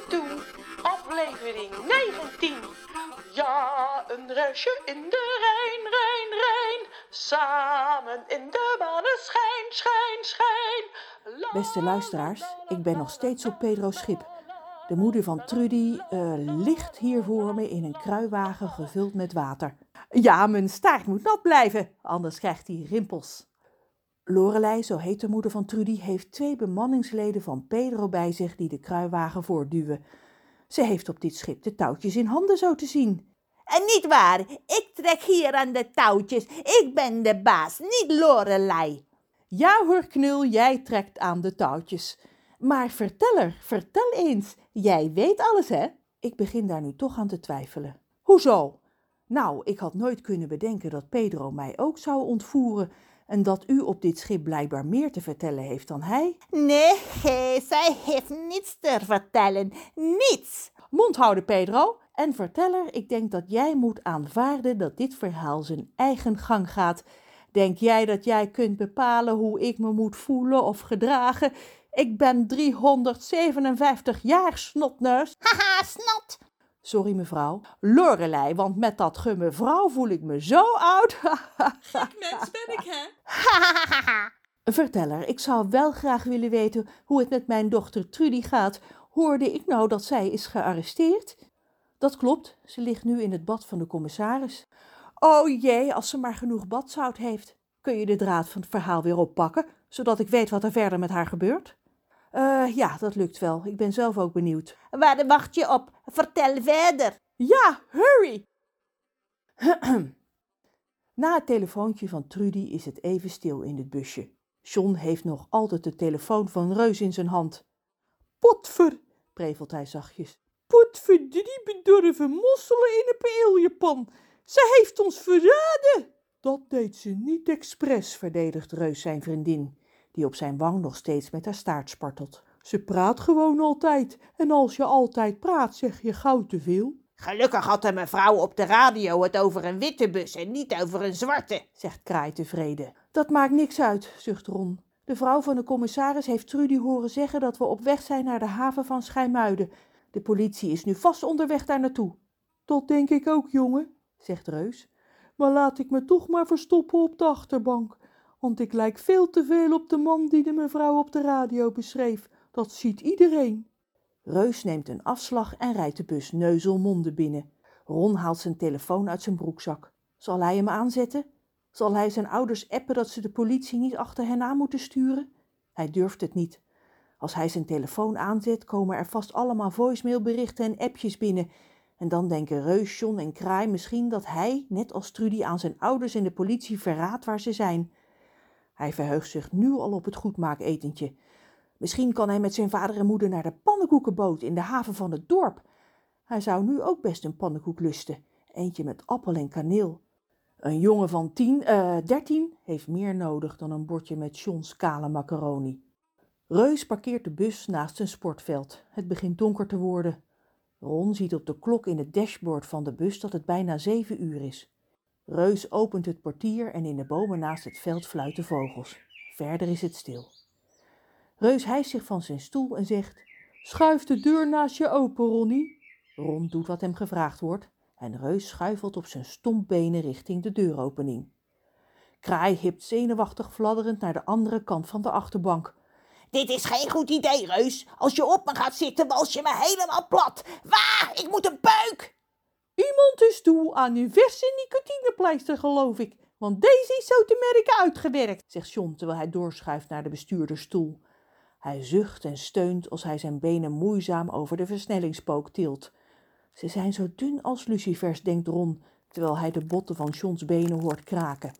te doen. Aflevering 19. Ja, een reisje in de Rijn, Rijn, Rijn. Samen in de maneschijn, schijn, schijn. La, Beste luisteraars, ik ben nog steeds op Pedro's schip. De moeder van Trudy eh, ligt hier voor me in een kruiwagen gevuld met water. Ja, mijn staart moet nat blijven, anders krijgt hij rimpels. Lorelei, zo heet de moeder van Trudy, heeft twee bemanningsleden van Pedro bij zich die de kruiwagen voortduwen. Ze heeft op dit schip de touwtjes in handen zo te zien. En niet waar, ik trek hier aan de touwtjes. Ik ben de baas, niet Lorelei. Ja hoor, Knul, jij trekt aan de touwtjes. Maar verteller, vertel eens, jij weet alles hè? Ik begin daar nu toch aan te twijfelen. Hoezo? Nou, ik had nooit kunnen bedenken dat Pedro mij ook zou ontvoeren en dat u op dit schip blijkbaar meer te vertellen heeft dan hij. Nee, zij heeft niets te vertellen. Niets. Mond houden, Pedro. En verteller, ik denk dat jij moet aanvaarden dat dit verhaal zijn eigen gang gaat. Denk jij dat jij kunt bepalen hoe ik me moet voelen of gedragen? Ik ben 357 jaar, snotneus. Haha, snot. Sorry mevrouw. Lorelei, want met dat gumme vrouw voel ik me zo oud. Mens ben ik, hè? Verteller, ik zou wel graag willen weten hoe het met mijn dochter Trudy gaat. Hoorde ik nou dat zij is gearresteerd? Dat klopt, ze ligt nu in het bad van de commissaris. Oh jee, als ze maar genoeg badzout heeft. Kun je de draad van het verhaal weer oppakken, zodat ik weet wat er verder met haar gebeurt? Eh, ja, dat lukt wel. Ik ben zelf ook benieuwd. Waar wacht je op? Vertel verder. Ja, hurry! Na het telefoontje van Trudy is het even stil in het busje. John heeft nog altijd de telefoon van Reus in zijn hand. Potver, prevelt hij zachtjes. Potver, drie bedorven mosselen in een paeljepan. Ze heeft ons verraden. Dat deed ze niet expres, verdedigt Reus zijn vriendin, die op zijn wang nog steeds met haar staart spartelt. Ze praat gewoon altijd, en als je altijd praat, zeg je gauw te veel. Gelukkig had de mevrouw op de radio het over een witte bus en niet over een zwarte. zegt Kraai tevreden. Dat maakt niks uit, zucht Ron. De vrouw van de commissaris heeft Trudy horen zeggen dat we op weg zijn naar de haven van Schijmuiden. De politie is nu vast onderweg daar naartoe. Dat denk ik ook, jongen, zegt Reus. Maar laat ik me toch maar verstoppen op de achterbank, want ik lijk veel te veel op de man die de mevrouw op de radio beschreef. Dat ziet iedereen. Reus neemt een afslag en rijdt de bus neuzelmonde binnen. Ron haalt zijn telefoon uit zijn broekzak. Zal hij hem aanzetten? Zal hij zijn ouders appen dat ze de politie niet achter hen aan moeten sturen? Hij durft het niet. Als hij zijn telefoon aanzet, komen er vast allemaal voicemailberichten en appjes binnen. En dan denken Reus, John en Kraai misschien dat hij, net als Trudy, aan zijn ouders en de politie verraadt waar ze zijn. Hij verheugt zich nu al op het goedmaaketentje. Misschien kan hij met zijn vader en moeder naar de pannenkoekenboot in de haven van het dorp. Hij zou nu ook best een pannenkoek lusten, eentje met appel en kaneel. Een jongen van tien, eh, dertien heeft meer nodig dan een bordje met Johns kale macaroni. Reus parkeert de bus naast een sportveld. Het begint donker te worden. Ron ziet op de klok in het dashboard van de bus dat het bijna zeven uur is. Reus opent het portier en in de bomen naast het veld fluiten vogels. Verder is het stil. Reus hijst zich van zijn stoel en zegt: Schuif de deur naast je open, Ronnie. Ron doet wat hem gevraagd wordt en Reus schuifelt op zijn stompbenen richting de deuropening. Kraai hipt zenuwachtig fladderend naar de andere kant van de achterbank. Dit is geen goed idee, Reus. Als je op me gaat zitten, wals je me helemaal plat. Waar? Ik moet een buik. Iemand is toe aan een verse nicotinepleister, geloof ik, want deze is zo te merken uitgewerkt, zegt John terwijl hij doorschuift naar de bestuurdersstoel. Hij zucht en steunt als hij zijn benen moeizaam over de versnellingspook tilt. Ze zijn zo dun als lucifers, denkt Ron, terwijl hij de botten van Johns benen hoort kraken.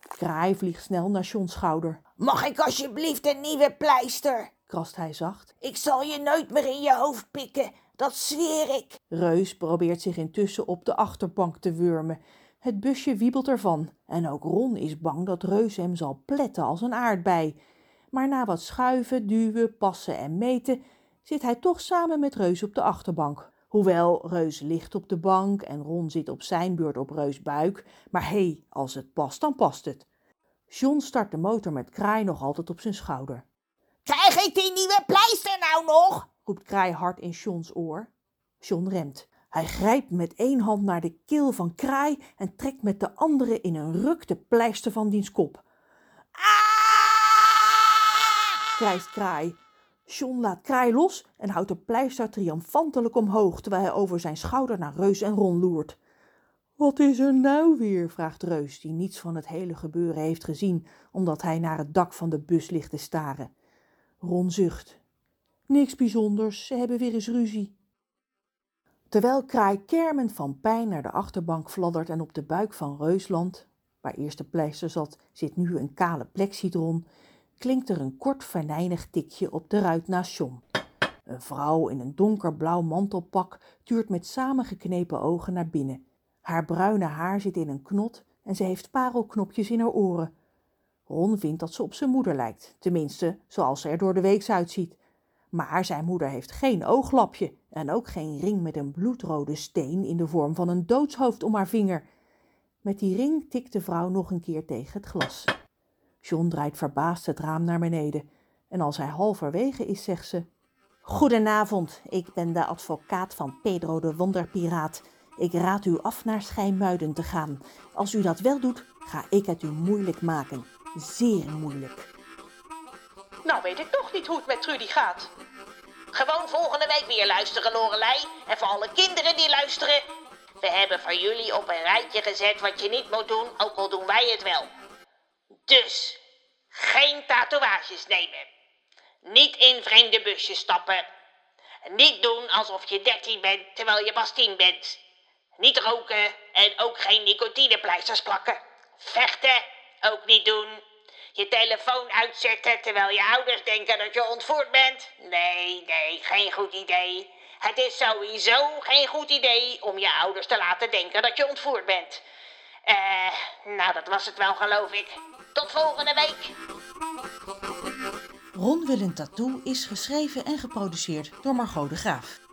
Kraai vliegt snel naar Johns schouder. Mag ik alsjeblieft een nieuwe pleister? Krast hij zacht. Ik zal je nooit meer in je hoofd pikken. Dat zweer ik. Reus probeert zich intussen op de achterbank te wurmen. Het busje wiebelt ervan en ook Ron is bang dat Reus hem zal pletten als een aardbei. Maar na wat schuiven, duwen, passen en meten zit hij toch samen met Reus op de achterbank. Hoewel Reus ligt op de bank en Ron zit op zijn beurt op Reus buik, maar hé, hey, als het past, dan past het. John start de motor met Kraai nog altijd op zijn schouder. Krijg ik die nieuwe pleister nou nog? Roept Kraai hard in Johns oor. John remt. Hij grijpt met één hand naar de keel van Kraai en trekt met de andere in een ruk de pleister van diens kop. krijst Kraai. John laat Kraai los en houdt de pleister triomfantelijk omhoog terwijl hij over zijn schouder naar Reus en Ron loert. Wat is er nou weer? vraagt Reus, die niets van het hele gebeuren heeft gezien, omdat hij naar het dak van de bus ligt te staren. Ron zucht. Niks bijzonders, ze hebben weer eens ruzie. Terwijl Kraai kermend van pijn naar de achterbank fladdert en op de buik van Reusland, waar eerst de pleister zat, zit nu een kale plexidron, klinkt er een kort venijnig tikje op de ruit naast John. Een vrouw in een donkerblauw mantelpak tuurt met samengeknepen ogen naar binnen. Haar bruine haar zit in een knot en ze heeft parelknopjes in haar oren. Ron vindt dat ze op zijn moeder lijkt, tenminste zoals ze er door de week uitziet. Maar zijn moeder heeft geen ooglapje en ook geen ring met een bloedrode steen in de vorm van een doodshoofd om haar vinger. Met die ring tikt de vrouw nog een keer tegen het glas. John draait verbaasd het raam naar beneden en als hij halverwege is, zegt ze: Goedenavond, ik ben de advocaat van Pedro de Wonderpiraat. Ik raad u af naar Schijmuiden te gaan. Als u dat wel doet, ga ik het u moeilijk maken. Zeer moeilijk. Nou weet ik nog niet hoe het met Trudy gaat. Gewoon volgende week weer luisteren, Lorelei. En voor alle kinderen die luisteren. We hebben voor jullie op een rijtje gezet wat je niet moet doen, ook al doen wij het wel. Dus, geen tatoeages nemen. Niet in vreemde busjes stappen. Niet doen alsof je 13 bent terwijl je pas 10 bent. Niet roken en ook geen nicotinepleisters plakken. Vechten ook niet doen. Je telefoon uitzetten terwijl je ouders denken dat je ontvoerd bent. Nee, nee, geen goed idee. Het is sowieso geen goed idee om je ouders te laten denken dat je ontvoerd bent. Eh, nou dat was het wel geloof ik. Tot volgende week. Ron wil een tattoo is geschreven en geproduceerd door Margot de Graaf.